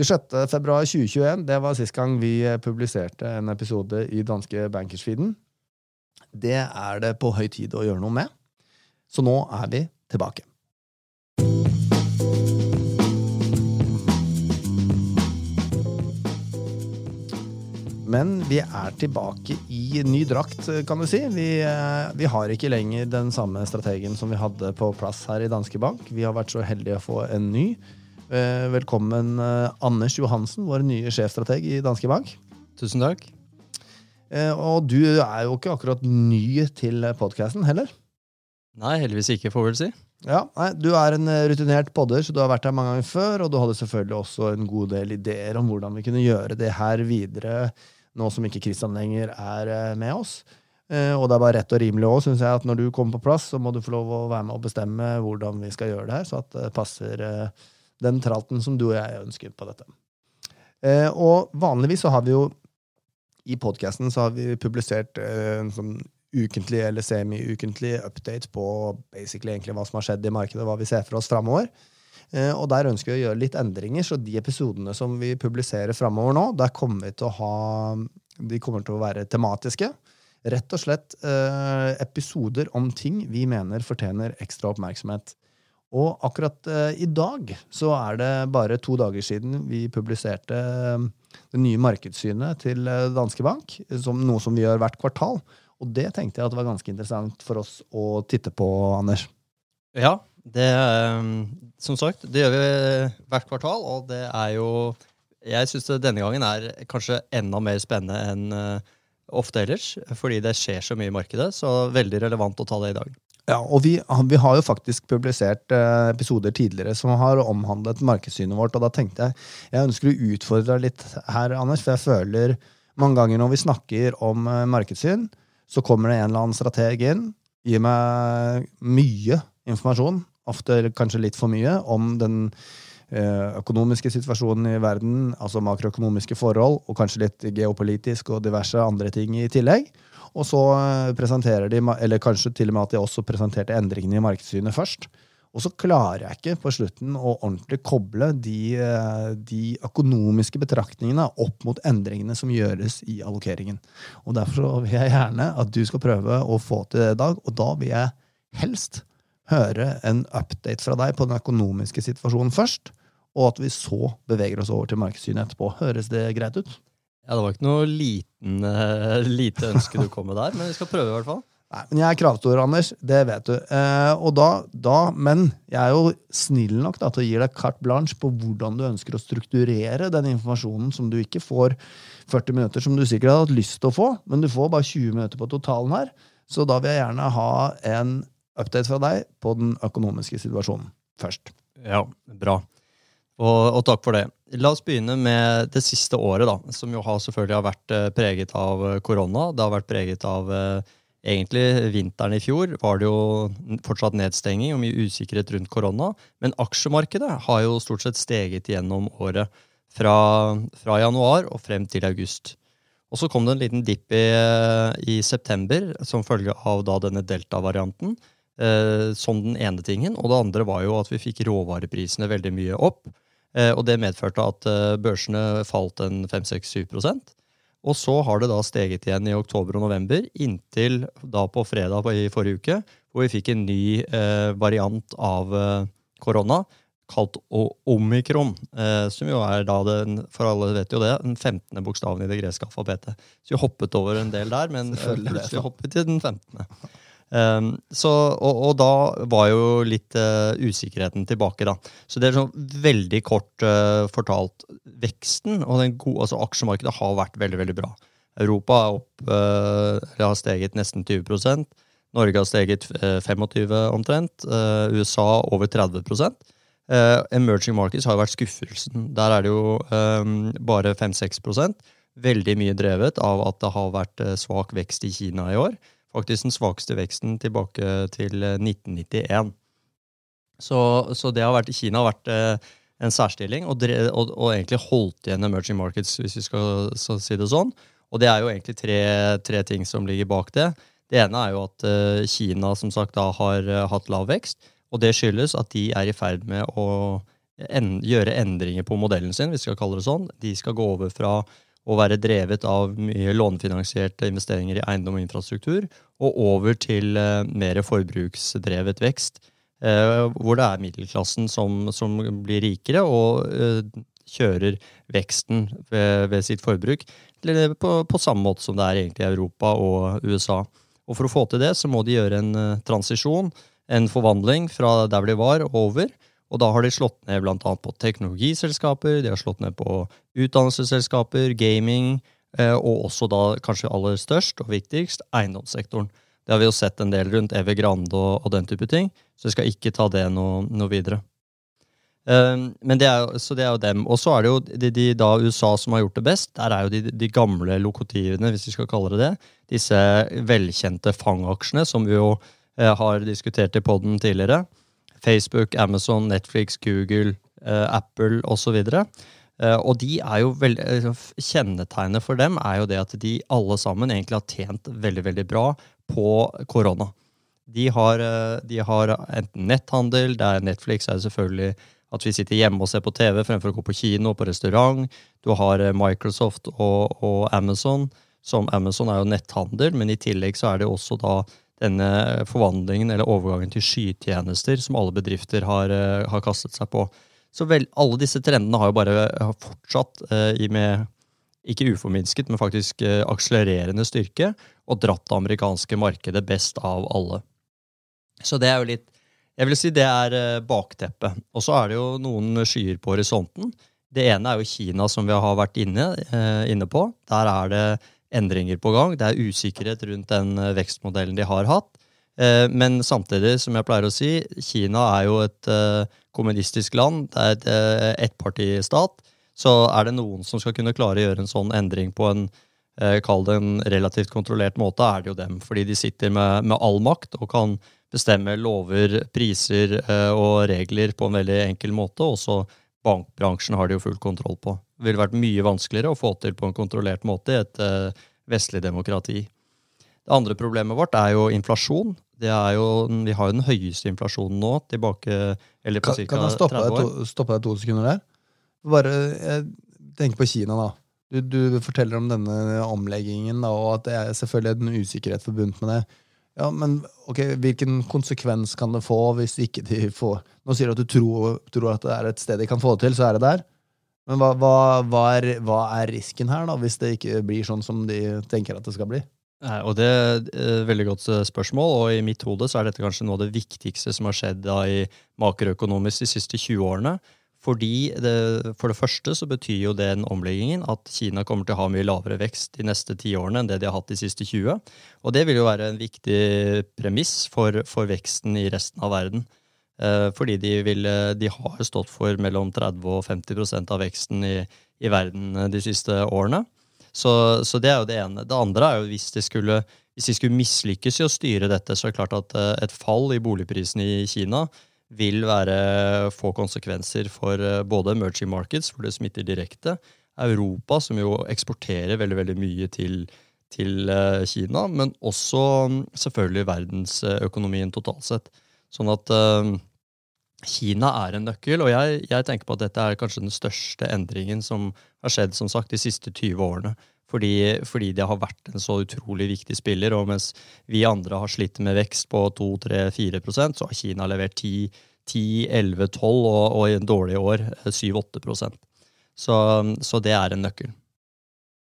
26.2.2021, det var sist gang vi publiserte en episode i danske Bankersfeeden. Det er det på høy tid å gjøre noe med. Så nå er vi tilbake. Men vi er tilbake i ny drakt, kan du si. Vi, eh, vi, har ikke lenger den samme strategen som vi hadde på plass her i Danske Bank. Vi har vært så heldige å få en ny. Eh, velkommen, eh, Anders Johansen, vår nye sjefstrateg i Danske Bank. Tusen takk. Og du er jo ikke akkurat ny til podkasten heller? Nei, heldigvis ikke, får vel si. Ja, nei, Du er en rutinert podder, så du har vært her mange ganger før. Og du hadde selvfølgelig også en god del ideer om hvordan vi kunne gjøre det her videre nå som ikke Kristian lenger er eh, med oss. Eh, og det er bare rett og rimelig òg, syns jeg, at når du kommer på plass, så må du få lov å være med og bestemme hvordan vi skal gjøre det her, så at det passer eh, den tralten som du og jeg ønsker på dette. Og vanligvis så har vi jo i podkasten så har vi publisert en sånn ukentlig eller semi-ukentlig update på basically egentlig hva som har skjedd i markedet, hva vi ser for oss framover. Eh, og der ønsker vi å gjøre litt endringer, så de episodene som vi publiserer framover nå, der kommer vi til å ha De kommer til å være tematiske. Rett og slett eh, episoder om ting vi mener fortjener ekstra oppmerksomhet. Og akkurat eh, i dag så er det bare to dager siden vi publiserte eh, det nye markedssynet til eh, Danske Bank, som noe som vi gjør hvert kvartal. Og det tenkte jeg at det var ganske interessant for oss å titte på, Anders. Ja, det, som sagt, det gjør vi hvert kvartal, og det er jo Jeg syns denne gangen er kanskje enda mer spennende enn ofte ellers, fordi det skjer så mye i markedet, så veldig relevant å ta det i dag. Ja, og vi, vi har jo faktisk publisert uh, episoder tidligere som har omhandlet markedssynet vårt, og da tenkte jeg jeg ønsker å utfordre deg litt her, Anders, for jeg føler mange ganger når vi snakker om uh, markedssyn, så kommer det en eller annen strateg inn, gir meg mye informasjon ofte kanskje litt for mye, om den eh, økonomiske situasjonen i verden, altså makroøkonomiske forhold, og kanskje litt geopolitisk og diverse andre ting i tillegg. Og så eh, presenterer de, eller kanskje til og med at de også presenterte endringene i markedssynet først. Og så klarer jeg ikke på slutten å ordentlig koble de, eh, de, økonomiske betraktningene opp mot endringene som gjøres i allokeringen. Og Derfor vil jeg gjerne at du skal prøve å få til det i dag, og da vil jeg helst høre en update fra deg på den økonomiske situasjonen først, og at vi så beveger oss over til markedssynet etterpå. Høres det greit ut? Ja, Det var ikke noe liten, uh, lite ønske du kom med der, men vi skal prøve i hvert fall. Nei, men Jeg er kravstor, Anders. Det vet du. Eh, og da, da, Men jeg er jo snill nok da, til å gi deg carte blanche på hvordan du ønsker å strukturere den informasjonen som du ikke får 40 minutter, som du sikkert hadde hatt lyst til å få, men du får bare 20 minutter på totalen her. Så da vil jeg gjerne ha en update fra deg på den økonomiske situasjonen først. Ja, bra. Og, og, takk for det. La oss begynne med det siste året, da, som jo har selvfølgelig har vært eh, preget av eh, korona. Det har vært preget av eh, egentlig vinteren i fjor var det jo fortsatt nedstenging og mye usikkerhet rundt korona. Men aksjemarkedet har jo stort sett steget gjennom året. Fra, fra januar og frem til august. Og så kom det en liten dipp i, i september som følge av da denne delta-varianten. Eh, som den ene tingen. Og det andre var jo at vi fikk råvareprisene veldig mye opp. Eh, og det medførte at eh, børsene falt en 5-6-7 Og så har det da steget igjen i oktober og november, inntil da på fredag i forrige uke, hvor vi fikk en ny eh, variant av korona kalt omikron, som jo er da den, for alle vet jo det, den 15. bokstaven i det greske alfabetet. Så vi hoppet over en del der, men plutselig hoppet til den 15. Um, så, og, og, da var jo litt uh, usikkerheten tilbake, da. Så det er sånn veldig kort uh, fortalt. Veksten og den gode, altså aksjemarkedet har vært veldig veldig bra. Europa er opp, uh, har steget nesten 20% Norge har steget 25 omtrent. USA over 30% Emerging markets har jo vært skuffelsen. Der er det jo um, bare 5-6% Veldig mye drevet av at det har vært svak vekst i Kina i år faktisk den svakeste veksten tilbake til 1991. Eh, så, så det har vært, Kina har vært eh, en særstilling og, og, og, egentlig holdt igjen emerging markets, hvis vi skal si det sånn. Og det er jo egentlig tre, tre, ting som ligger bak det. Det ene er jo at uh, Kina som sagt da har hatt lav vekst. Og det skyldes at de er i ferd med å en, gjøre endringer på modellen sin, hvis vi skal kalle det sånn. De skal gå over fra å være drevet av mye lånefinansierte investeringer i eiendom og infrastruktur, og over til uh, mer forbruksdrevet vekst. Uh, hvor det er middelklassen som, som blir rikere og uh, kjører veksten ved, ved sitt forbruk på, på, samme måte som det er egentlig i Europa og USA. Og For å få til det så må de gjøre en transisjon, en forvandling fra der de var, over. Og da har de slått ned bl.a. på teknologiselskaper, de har slått ned på utdannelsesselskaper, gaming, eh, og også da kanskje aller størst og viktigst eiendomssektoren. Det har vi jo sett en del rundt Eve Grande og, og den type ting, så jeg skal ikke ta det noe, noe videre. Um, men det er, så det er jo dem. Og så er det jo de, de, da USA som har gjort det best. Der er jo de, de gamle lokotivene, hvis vi skal kalle det det. Disse velkjente fangaksjene som vi jo eh, har diskutert i poden tidligere. Facebook, Amazon, Netflix, Google, eh, Apple osv. Eh, og de er jo veldig, eh, Kjennetegnet for dem er jo det at de alle sammen egentlig har tjent veldig veldig bra på korona. De har, de har enten netthandel, det er Netflix er selvfølgelig at vi sitter hjemme og ser på TV fremfor å gå på kino, og på restaurant. Du har Microsoft og, og Amazon. Som Amazon er jo netthandel, men i tillegg så er det også da denne forvandlingen eller overgangen til skytjenester som alle bedrifter har, eh, har kastet seg på. Så vel, alle disse trendene har jo bare har fortsatt eh, med ikke uforminsket, men faktisk eh, akselererende styrke, og dratt det amerikanske markedet best av alle. Så det er jo litt Jeg vil si det er eh, bakteppet. Og så er det jo noen skyer på horisonten. Det ene er jo Kina, som vi har vært inne, eh, inne på. Der er det endringer på gang. Det er usikkerhet rundt den eh, vekstmodellen de har hatt. Eh, men samtidig, som jeg pleier å si, Kina er jo et eh, kommunistisk land. Det er et ettpartistat. Så er det noen som skal kunne klare å gjøre en sånn endring på en kall det en relativt kontrollert måte, er det jo dem. Fordi de sitter med, med all makt og kan bestemme lover, priser og regler på en veldig enkel måte. Også bankbransjen har de jo full kontroll på ville vært mye vanskeligere å få til på en kontrollert måte i et uh, vestlig demokrati. Det andre problemet vårt er jo inflasjon. Er jo, vi har jo den høyeste inflasjonen nå, tilbake eller på ca. 30 år. Kan jeg stoppe deg, stoppe deg to sekunder der? Bare tenk på Kina, da. Du, du, forteller om denne omleggingen, da, og at det er selvfølgelig en usikkerhet forbundet med det. Ja, men ok, Hvilken konsekvens kan det få hvis ikke de får Nå sier du at du tror, tror at det er et sted de kan få det til, så er det der. Men hva, hva, hva, er, hva, er, risken her, da, hvis det ikke blir sånn som de tenker at det skal bli? Nei, og Det er et veldig godt eh, spørsmål, og i mitt hode så er dette kanskje noe av det viktigste som har skjedd da i makroøkonomisk de siste 20 årene. Fordi det, For det første så betyr jo den omleggingen at Kina kommer til å ha mye lavere vekst de neste ti årene enn det de har hatt de siste 20. Og det vil jo være en viktig premiss for, for veksten i resten av verden. Eh, fordi de, vil, de, har stått for mellom 30 og 50% av veksten i, i, verden eh, de siste årene. Så, så, det er jo det ene. Det andre er jo hvis de skulle, skulle mislykkes i å styre dette, så er det klart at eh, et fall i boligprisene i Kina vil være få konsekvenser for både emerging markets, hvor det smitter direkte, Europa, som jo eksporterer veldig, veldig mye til, til Kina, men også mm, selvfølgelig verdensøkonomien totalt sett. Sånn at Kina er en nøkkel, og jeg, jeg, tenker på at dette er kanskje den største endringen som har skjedd som sagt, de siste 20 årene. Fordi, fordi det har vært en så utrolig viktig spiller. Og mens vi andre har slitt med vekst på 2-3-4% så har Kina levert 10-11-12, og, og, i en dårlig år 7-8% så, så det er en nøkkel.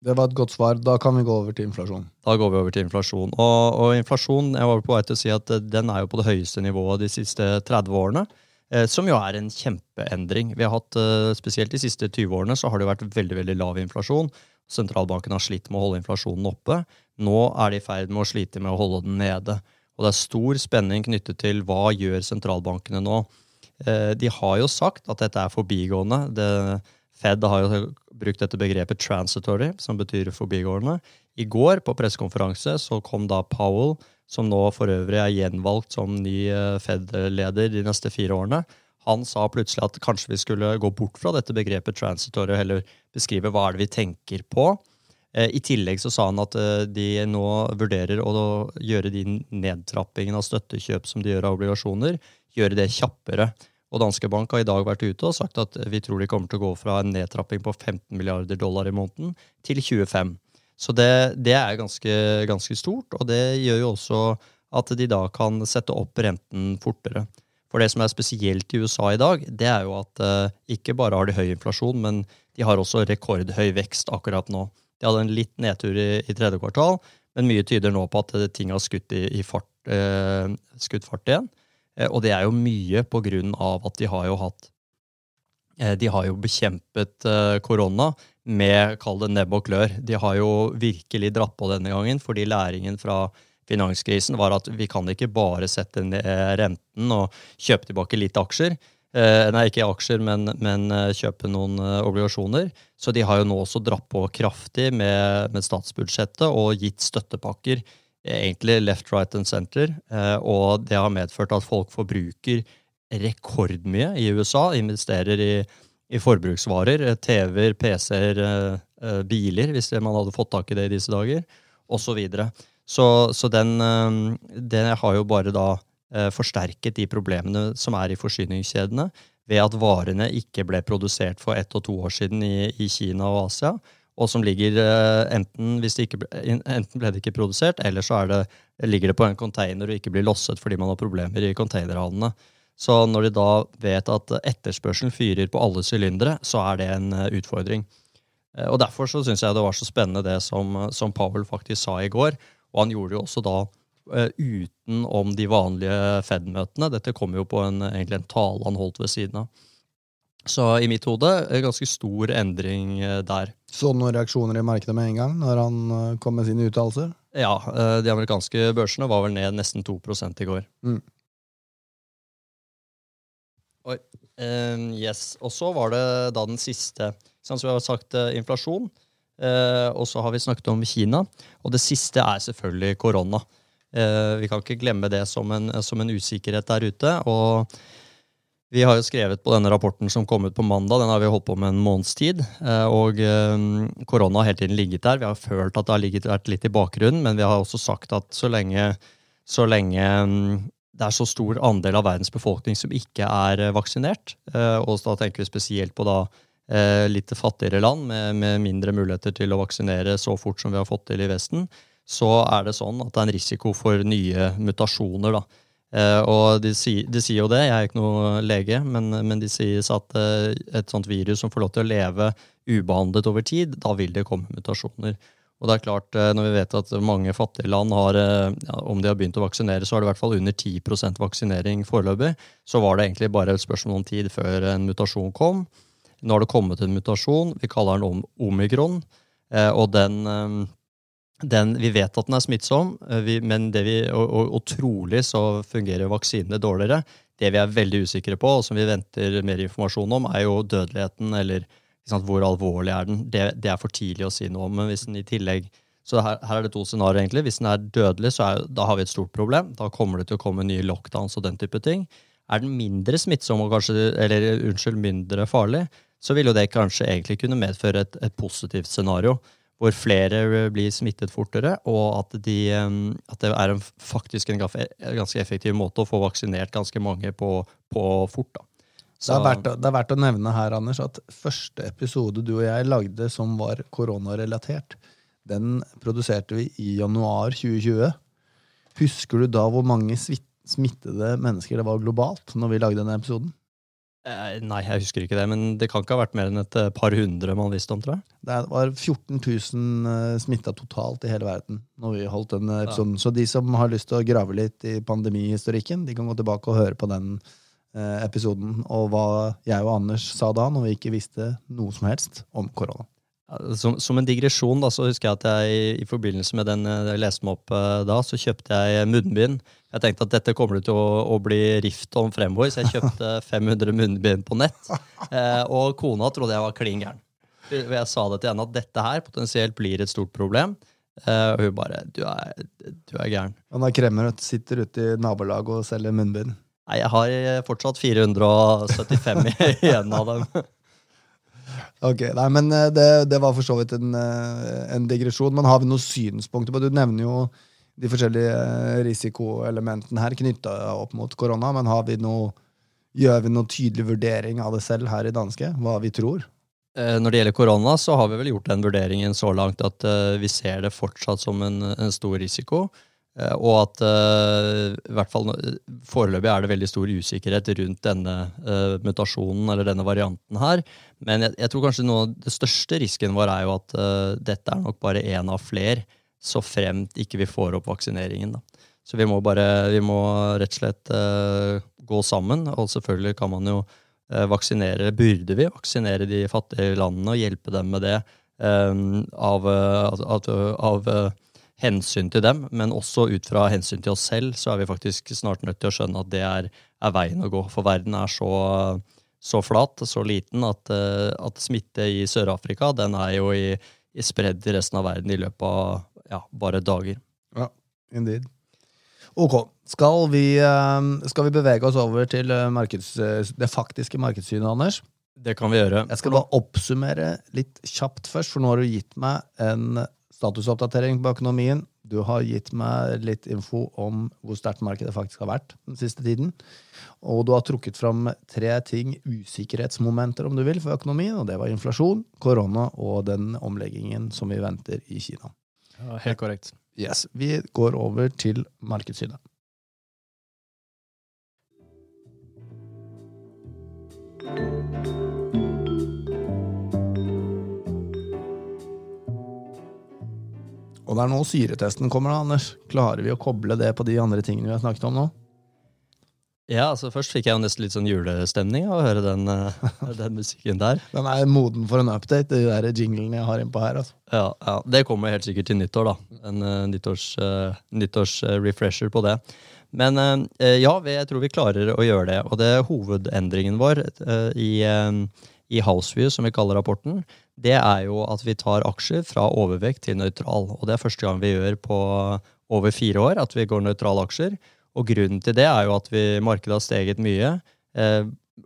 Det var et godt svar. Da kan vi gå over til inflasjon. Da går vi over til inflasjon. Og, og inflasjon jeg var på vei til å si at den er jo på det høyeste nivået de siste 30 årene. Eh, som jo er en kjempeendring. Vi har hatt, eh, Spesielt de siste 20 årene så har det vært veldig veldig lav inflasjon. Sentralbanken har slitt med å holde inflasjonen oppe. Nå er de i ferd med å slite med å holde den nede. Og det er stor spenning knyttet til hva gjør sentralbankene nå. Eh, de har jo sagt at dette er forbigående. Det, Fed har jo brukt dette begrepet 'transitory', som betyr forbigående. I går, på pressekonferanse, så kom da Powell som nå for øvrig er gjenvalgt som ny eh, Fed-leder de neste fire årene, han sa plutselig at kanskje vi skulle gå bort fra dette begrepet transitory og heller beskrive hva er det vi tenker på. Eh, I tillegg så sa han at eh, de nå vurderer å gjøre de nedtrappingene av støttekjøp som de gjør av obligasjoner, gjøre det kjappere. Og Danske Bank har i dag vært ute og sagt at vi tror de kommer til å gå fra en nedtrapping på 15 milliarder dollar i måneden til 25. Så det, det er ganske, ganske, stort, og det gjør jo også at de da kan sette opp renten fortere. For det som er spesielt i USA i dag, det er jo at eh, ikke bare har de høy inflasjon, men de har også rekordhøy vekst akkurat nå. De hadde en litt nedtur i, i tredje kvartal, men mye tyder nå på at ting har skutt i, i fart, eh, skutt fart igjen. Eh, og det er jo mye på grunn av at de har jo hatt De har jo bekjempet korona med, kall det nebb og klør. De har jo virkelig dratt på denne gangen, fordi læringen fra finanskrisen var at vi kan ikke bare sette ned renten og kjøpe tilbake litt aksjer. Eh, nei, ikke aksjer, men, men, eh, kjøpe noen eh, obligasjoner. Så de har jo nå også dratt på kraftig med, med statsbudsjettet og gitt støttepakker. Egentlig left, right and center. Eh, og det har medført at folk forbruker rekordmye i USA. Investerer i i forbruksvarer. Eh, TV-er, PC-er, eh, eh, biler, hvis man hadde fått tak i det i disse dager, osv. Så, så Så den, den har jo bare da forsterket de problemene som er i forsyningskjedene, ved at varene ikke ble produsert for ett og to år siden i, i Kina og Asia, og som ligger enten, ikke, enten ble det ikke produsert, eller så det, ligger det på en container og ikke blir losset fordi man har problemer i containerhavnene. Så når de da vet at etterspørselen fyrer på alle sylindere, så er det en eh, utfordring. Eh, og Derfor så syns jeg det var så spennende det som, som Powell faktisk sa i går. Og han gjorde det jo også da uh, utenom de vanlige Fed-møtene. Dette kom jo på en, egentlig en tale han holdt ved siden av. Så i mitt hode ganske stor endring der. Så noen reaksjoner i markedet med en gang når han kom med sine uttalelser? Ja, de amerikanske børsene var vel ned nesten 2 i går. Mm. Oi. Uh, yes. Og så var det da den siste. Som vi har sagt, uh, inflasjon. Uh, og så har vi snakket om Kina. Og det siste er selvfølgelig korona. Vi kan ikke glemme det som en, som en, usikkerhet der ute. Og vi har jo skrevet på denne rapporten som kom ut på mandag. Den har vi holdt på med en måneds tid. og korona har hele tiden ligget der. Vi har følt at det har ligget, vært litt i bakgrunnen, men vi har også sagt at så lenge, så lenge det er så stor andel av verdens befolkning som ikke er eh, vaksinert. Eh, og da tenker vi spesielt på da eh, litt fattigere land med, med, mindre muligheter til å vaksinere så fort som vi har fått til i Vesten. Så er det sånn at det er en risiko for nye mutasjoner. da. Og de, sier, de sier jo det, jeg er ikke noe lege, men, men de sier at et sånt virus som får lov til å leve ubehandlet over tid, da vil det komme mutasjoner. Og det er klart, eh, Når vi vet at mange fattige land har, eh, ja, om de har begynt å vaksinere, så er det i hvert fall under 10% vaksinering foreløpig. Så var det egentlig bare et spørsmål om tid før en mutasjon kom. Nå har det kommet en mutasjon. Vi kaller den om omikron. Eh, og den, den, Vi vet at den er smittsom, men det vi, og, og, og trolig så fungerer vaksinene dårligere. Det vi er veldig usikre på, og som vi venter mer informasjon om, er jo dødeligheten eller hvor alvorlig er den? Det, det, er for tidlig å si noe om. Men hvis den i tillegg så her, her er det to scenarioer. egentlig. Hvis den er dødelig, så er, da har vi et stort problem. Da kommer det til å komme nye lockdowns og den type ting. Er den mindre smittsom og kanskje, eller unnskyld, mindre farlig, så vil jo det kanskje egentlig kunne medføre et, et positivt scenario. Hvor flere blir smittet fortere, og at, de, at det er en, faktisk en ganske effektiv måte å få vaksinert ganske mange på, på fort. da. Det er, verdt, det er, verdt, å nevne her, Anders, at første episode du og jeg lagde som var koronarelatert, den produserte vi i januar 2020. Husker du da hvor mange smittede mennesker det var globalt når vi lagde denne episoden? Eh, nei, jeg husker ikke det, men det kan ikke ha vært mer enn et eh, par hundre man visste om, tror jeg. Det var 14 000 eh, smitta totalt i hele verden når vi holdt den episoden. Ja. Så de som har lyst til å grave litt i pandemihistorikken, de kan gå tilbake og høre på den episoden, og hva jeg og Anders sa da, når vi ikke visste noe som helst om korona. Som, som, en digresjon da, så husker jeg at jeg i, forbindelse med den jeg leste meg opp uh, da, så kjøpte jeg munnbind. Jeg tenkte at dette kommer det til å, å bli rift om fremover, så jeg kjøpte 500 munnbind på nett. Eh, og kona trodde jeg var klin gæren. Jeg sa det til henne at dette her potensielt blir et stort problem. Og hun bare Du er, du er gæren. Og når Kremmer sitter ute i nabolaget og selger munnbind? Nei, jeg har fortsatt 475 igjen av dem. ok, nei, men eh, det, det, var for så vidt en, eh, en, digresjon. Men har vi noen synspunkter på Du nevner jo de forskjellige eh, risikoelementene her knytta opp mot korona, men har vi noe, Gjør vi noen tydelig vurdering av det selv her i danske? Hva vi tror? Eh, når det gjelder korona, så har vi vel gjort den vurderingen så langt at vi ser det fortsatt som en, en stor risiko. Uh, og at uh, i hvert fall foreløpig er det veldig stor usikkerhet rundt denne mutasjonen eller denne varianten her. Men jeg, jeg, tror kanskje noe av det største risken vår er jo at dette er nok bare én av flere, så fremt ikke vi får opp vaksineringen. da. Så vi må bare, vi må rett og slett uh, gå sammen. Og selvfølgelig kan man jo uh, vaksinere, burde vi vaksinere de fattige landene og hjelpe dem med det um, av, av, av hensyn til dem, men også ut fra hensyn til oss selv, så er vi faktisk snart nødt til å skjønne at det er, er veien å gå. For verden er så, så flat, så liten, at, at smitte i Sør-Afrika den er jo i, i spredd i resten av verden i løpet av ja, bare dager. Ja, indeed. Ok. Skal vi, ehm, skal vi bevege oss over til eh, markeds, eh, det faktiske markedssynet, Anders? Det kan vi gjøre. Jeg skal bare oppsummere litt kjapt først, for nå har du gitt meg en statusoppdatering på økonomien. Du har gitt meg litt info om hvor sterkt markedet faktisk har vært den siste tiden. Og du har trukket fram tre ting, usikkerhetsmomenter om du vil, for økonomien. Og det var inflasjon, korona og den omleggingen som vi venter i Kina. Ja, helt korrekt. Yes, Vi går over til markedssynet. Og det er nå syretesten kommer, da, Anders. Klarer vi å koble det på de andre tingene vi har snakket om nå? Ja, altså Først fikk jeg jo nesten litt sånn julestemning av å høre den, uh, den, musikken der. Den er moden for en update, de der jinglene jeg har innpå her. altså. Ja, ja, Det kommer helt sikkert til nyttår, da. En uh, nyttårs, uh, nyttårs refresher på det. Men ja, jeg tror vi klarer å gjøre det. Og det er hovedendringen vår i, i Houseview, som vi kaller rapporten, det er jo at vi tar aksjer fra overvekt til nøytral. Og det er første gang vi gjør på over fire år at vi går nøytrale aksjer. Og grunnen til det er jo at vi, markedet har steget mye, eh,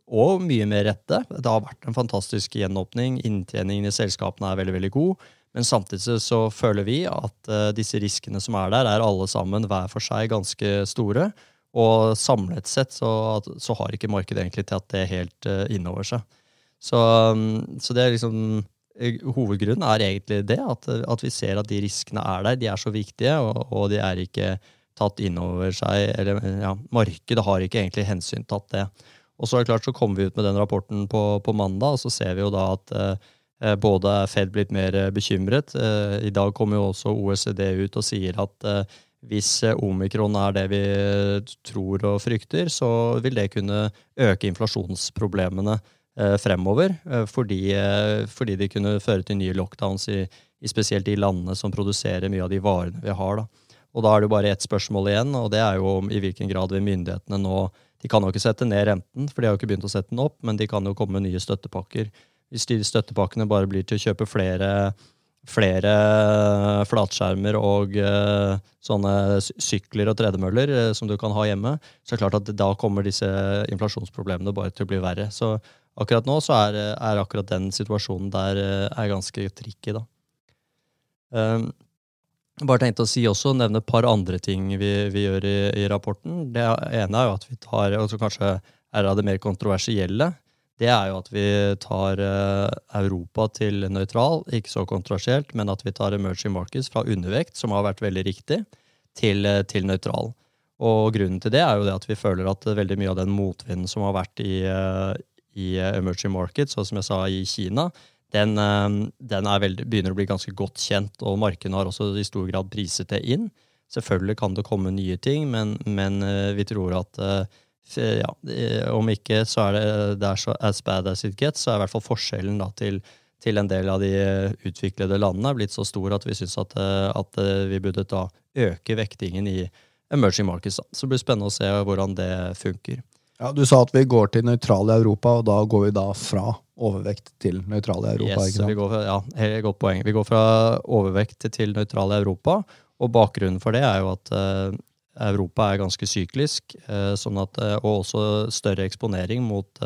og mye med rette. Det har vært en fantastisk gjenåpning. Inntjeningen i selskapene er veldig veldig god. Men samtidig så føler vi at eh, disse riskene som er der, er alle sammen hver for seg ganske store. Og samlet sett så, så har ikke markedet egentlig tatt det helt uh, innover seg. Så, um, så, det er liksom Hovedgrunnen er egentlig det, at, at, vi ser at de riskene er der. De er så viktige, og, og de er ikke tatt inn over seg eller ja, Markedet har ikke egentlig hensyntatt det. Og så er det klart så kommer vi ut med den rapporten på, på mandag, og så ser vi jo da at eh, både er Fed blitt mer eh, bekymret. Eh, I dag kommer jo også OECD ut og sier at eh, hvis eh, omikron er det vi tror og frykter, så vil det kunne øke inflasjonsproblemene eh, fremover. Fordi, fordi, det kunne føre til nye lockdowns i, i spesielt de landene som produserer mye av de varene vi har. da. Og da er det jo bare ett spørsmål igjen, og det er jo om i hvilken grad vil myndighetene nå De kan jo ikke sette ned renten, for de har jo ikke begynt å sette den opp, men de kan jo komme med nye støttepakker. Hvis de støttepakkene bare blir til å kjøpe flere, flere flatskjermer og sånne sykler og tredemøller som du kan ha hjemme, så er det klart at da kommer disse inflasjonsproblemene bare til å bli verre. Så akkurat nå så er, er akkurat den situasjonen der uh, er ganske tricky, da. Um, bare tenkte å si også, nevne et par andre ting vi, vi gjør i, i, rapporten. Det ene er jo at vi tar, og som kanskje er av det mer kontroversielle, det er jo at vi tar uh, Europa til nøytral, ikke så kontroversielt, men at vi tar emerging markets fra undervekt, som har vært veldig riktig, til, uh, til nøytral. Og grunnen til det er jo det at vi føler at veldig mye av den motvinden som har vært i, i emerging markets, og som jeg sa i Kina, den, eh, den veldig, begynner å bli ganske godt kjent, og markedene har også i stor grad priset det inn. Selvfølgelig kan det komme nye ting, men, men eh, vi tror at eh, ja, om ikke så er det, det er så as bad as it gets, så er i hvert fall forskjellen da, til, til, en del av de utviklede landene blitt så stor at vi syns at, at, vi burde da øke vektingen i emerging markets. Så det blir spennende å se hvordan det funker. Ja, Du sa at vi går til nøytrale i Europa, og da går vi da fra overvekt til nøytrale i Europa? Yes, vi går, ja, helt godt poeng. Vi går fra overvekt til nøytrale i Europa, og bakgrunnen for det er jo at uh, Europa er ganske syklisk, uh, sånn at, uh, og også større eksponering mot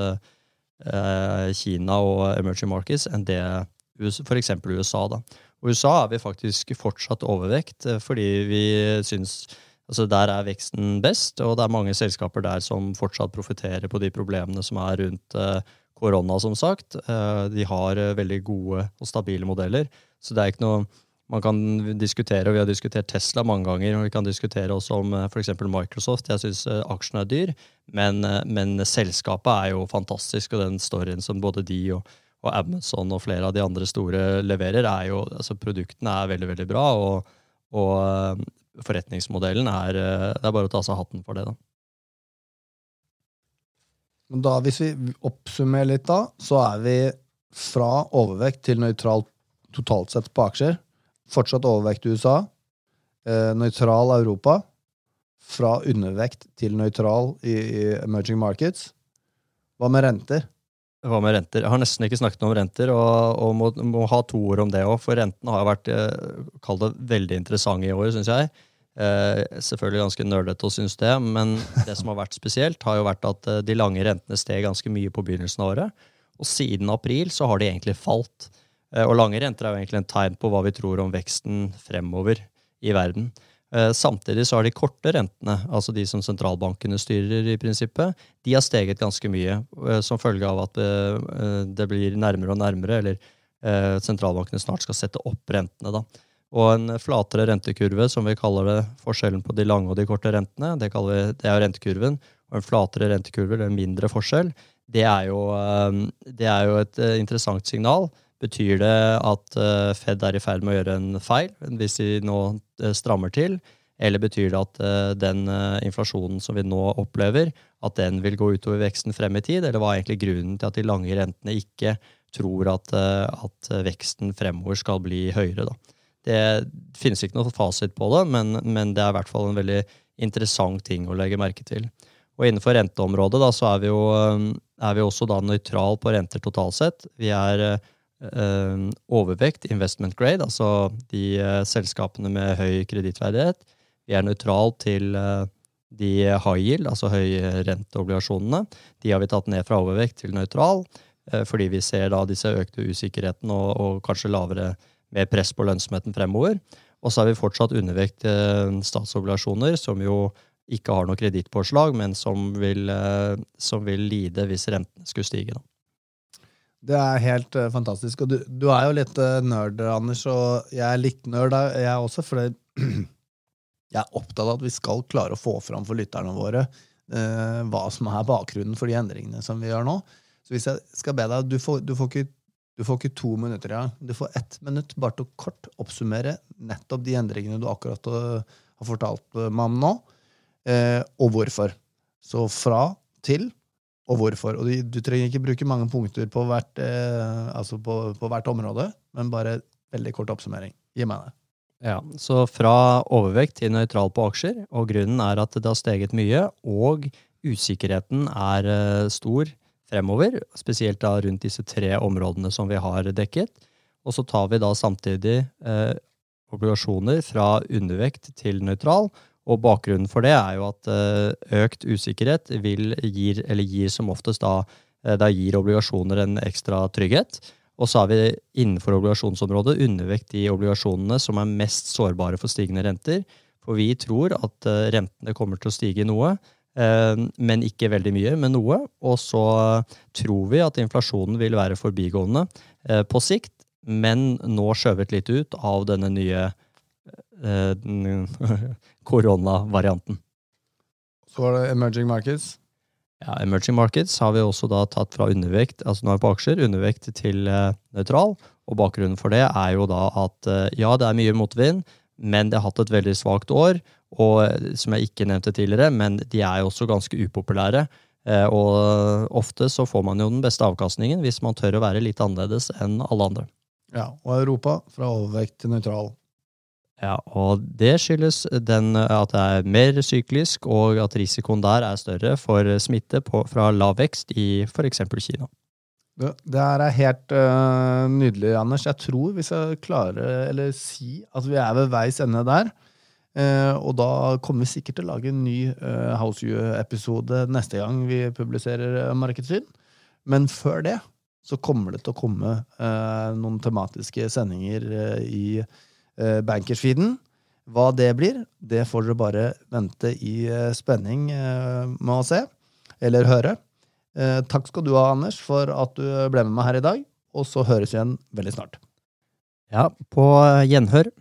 Kina og emerging markets enn det f.eks. USA. da. Og USA er vi faktisk fortsatt overvekt, fordi vi syns Altså Der er veksten best, og det er mange selskaper der som fortsatt profitterer på de problemene som er rundt uh, korona, som sagt. Uh, de har uh, veldig gode og stabile modeller, så det er ikke noe man kan diskutere, og vi har diskutert Tesla mange ganger, og vi kan diskutere også om f.eks. Microsoft. Jeg syns aksjen er dyr, men, men, selskapet er jo fantastisk, og den storyen som både de og, og Amazon og flere av de andre store leverer, er jo altså Produktene er veldig, veldig bra, og, og forretningsmodellen er eh, Det er bare å ta seg hatten for det, da. Da, hvis vi oppsummerer litt, da, så er vi fra overvekt til nøytral totalt sett på aksjer. Fortsatt overvekt i USA. Eh, nøytral Europa. Fra undervekt til nøytral i, i emerging markets. Hva med renter? Hva med renter? Jeg har nesten ikke snakket om renter, og, og må, må, ha to ord om det òg. For rentene har vært kall det veldig interessante i år, syns jeg. Eh, selvfølgelig ganske nerdete å synes det, men det som har vært spesielt, har jo vært at eh, de lange rentene steg ganske mye på begynnelsen av året. Og siden april så har de egentlig falt. Eh, og lange renter er jo egentlig en tegn på hva vi tror om veksten fremover i verden. Eh, samtidig så har de korte rentene, altså de som sentralbankene styrer, i prinsippet, de har steget ganske mye eh, som følge av at eh, det blir nærmere og nærmere, eller sentralbankene snart skal sette opp rentene. da. Og en flatere rentekurve, som vi kaller det, forskjellen på de lange og de korte rentene, det, vi, det er rentekurven. Og en flatere rentekurve, eller en mindre forskjell, det er jo, det er jo et interessant signal Betyr det at uh, Fed er i ferd med å gjøre en feil hvis de nå strammer til? Eller betyr det at den inflasjonen som vi nå opplever, at den vil gå utover veksten frem i tid? Eller hva er egentlig grunnen til at de lange rentene ikke tror at, at veksten fremover skal bli høyere? Da? Det finnes ikke noe fasit på det, men, men, det er i hvert fall en veldig interessant ting å legge merke til. Og innenfor renteområdet da, så er vi jo er vi også da nøytral på renter totalt sett. Vi er øh, overvekt investment grade, altså de øh, selskapene med høy kredittverdighet. Vi er nøytral til øh, de high yield, altså høyrenteobligasjonene. De har vi tatt ned fra overvekt til nøytral, fordi vi ser da disse økte usikkerheten og, og, kanskje lavere mer press på lønnsomheten fremover. Og så har vi fortsatt undervekt statsobligasjoner, som jo ikke har noe kredittpåslag, men som vil, som vil lide hvis rentene skulle stige. Da. Det er helt uh, fantastisk. Og du, du, er jo litt uh, nerd, Anders, og jeg er litt nerd, jeg også, for jeg er opptatt av at vi skal klare å få fram for lytterne våre uh, hva som er bakgrunnen for de endringene som vi gjør nå. Så hvis jeg skal be deg, du får, du får, ikke, du får ikke, to minutter engang. Ja. Du får ett minutt bare til å kort oppsummere nettopp de endringene du akkurat har fortalt meg om nå, og hvorfor. Så fra til og hvorfor. Og du, du, trenger ikke bruke mange punkter på hvert, eh, altså på, på hvert, område, men bare veldig kort oppsummering. Gi meg det. Ja, Så fra overvekt til nøytral på aksjer, og grunnen er at det har steget mye, og usikkerheten er eh, stor fremover, spesielt da rundt disse tre områdene som vi har dekket. Og så tar vi da samtidig eh, obligasjoner fra undervekt til nøytral, og bakgrunnen for det er jo at eh, økt usikkerhet vil gir, gir som oftest da, eh, da gir obligasjoner en ekstra trygghet. Og så har vi innenfor obligasjonsområdet undervekt de obligasjonene som er mest sårbare for stigende renter. For vi tror at eh, rentene kommer til å stige noe, men ikke veldig mye, men noe. Og så tror vi at inflasjonen vil være forbigående på sikt, men nå skjøvet litt ut av denne nye koronavarianten. Så var det emerging markets. Ja, Emerging markets har vi også da tatt fra undervekt altså nå er vi på aksjer, undervekt til nøytral. Og bakgrunnen for det er jo da at ja, det er mye motvind, men det har hatt et veldig svakt år. Og uh, som jeg ikke nevnte tidligere, men de er jo også ganske upopulære. og ofte så får man jo den beste avkastningen hvis man tør å være litt annerledes enn alle andre. Ja, Og Europa fra overvekt til nøytral. Ja, og det skyldes den, at det er mer syklisk, og at risikoen der er større for smitte på, fra lav vekst i f.eks. Kina. Det, det er helt uh, nydelig, Anders. Jeg tror vi skal klare, eller si, at vi er ved veis ende der. Uh, og da kommer vi sikkert til å lage en ny uh, House You-episode neste gang vi publiserer Markedssyn. Men før det så kommer det til å komme noen tematiske sendinger i uh, Bankersfeeden. Hva det blir, det får dere bare vente i spenning med å se, eller høre. Takk skal du ha, Anders, for at du ble med meg her i dag, og så høres vi igjen veldig snart. Ja, på gjenhør.